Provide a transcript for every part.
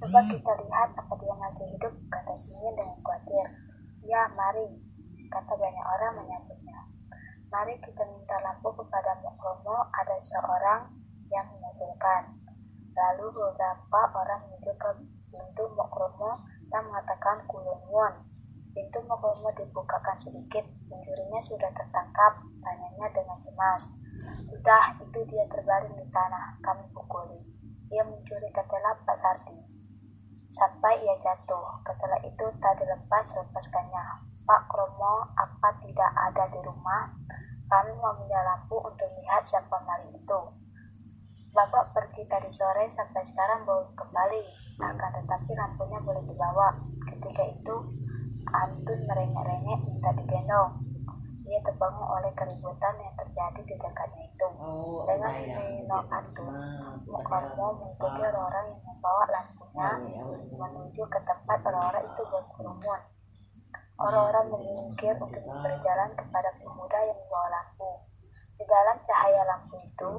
Coba kita lihat apa dia masih hidup, kata Simin dengan khawatir. Ya, mari, kata banyak orang menyambutnya. Mari kita minta lampu kepada Mokromo, ada seorang yang mengusulkan. Lalu beberapa orang menuju ke pintu Mokromo dan mengatakan kulunwon. Pintu Mokromo dibukakan sedikit, pencurinya sudah tertangkap, tanyanya dengan cemas. Sudah, itu dia terbaring di tanah, kami pukuli. Ia mencuri ketela Pak Sardi. Sampai ia jatuh, ketela itu tak dilepas lepaskannya. Pak Kromo, apa tidak ada di rumah? Kami mau minta lampu untuk lihat siapa maling itu. Bapak pergi tadi sore sampai sekarang belum kembali, akan tetapi lampunya boleh dibawa. Ketika itu, Antun merengek-rengek minta digendong. Ia terbangun oleh keributan yang terjadi di dekatnya itu. Oh, Dengan Nino iya, Antun, iya. Mukarmo mengikuti orang-orang yang membawa lampunya menuju ke tempat orang-orang itu berkerumun. Orang-orang menyingkir untuk berjalan kepada pemuda yang membawa lampu. Di dalam cahaya lampu itu,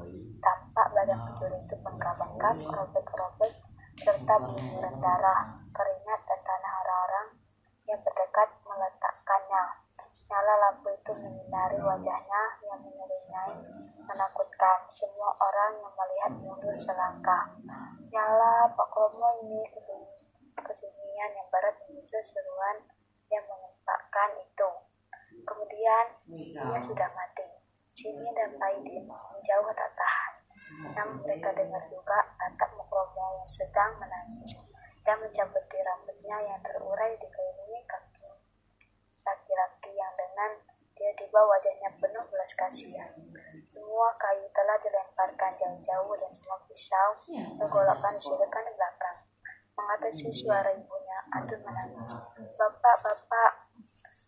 tampak badan pencuri itu bengkak-bengkak, robek-robek, serta berlumuran darah, keringat, dan tanah orang-orang yang berdekat meletakkannya. Nyala lampu itu menyinari wajahnya yang menyeringai, menakutkan. Semua orang yang melihat mundur selangkah. Nyala Pak Kromo ini kesunyi- kesunyian yang berat menyusul seruan yang mengempakkan itu. Kemudian ia sudah mati. Sini dan Paidin menjauh tak tahan. Namun mereka dengar juga tatap Mukromo yang sedang menangis dan mencabuti rambutnya yang terurai dikelilingi kaki laki-laki yang dengan tiba-tiba wajahnya penuh belas kasihan. Semua kayu telah dilemparkan jauh-jauh dan semua pisau menggolokkan disediakan di belakang. Mengatasi suara ibunya, Adun menangis. Bapak, bapak.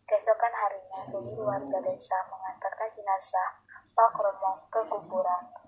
Keesokan harinya, seluruh warga desa mengantarkan jenazah Pak Romo ke kuburan.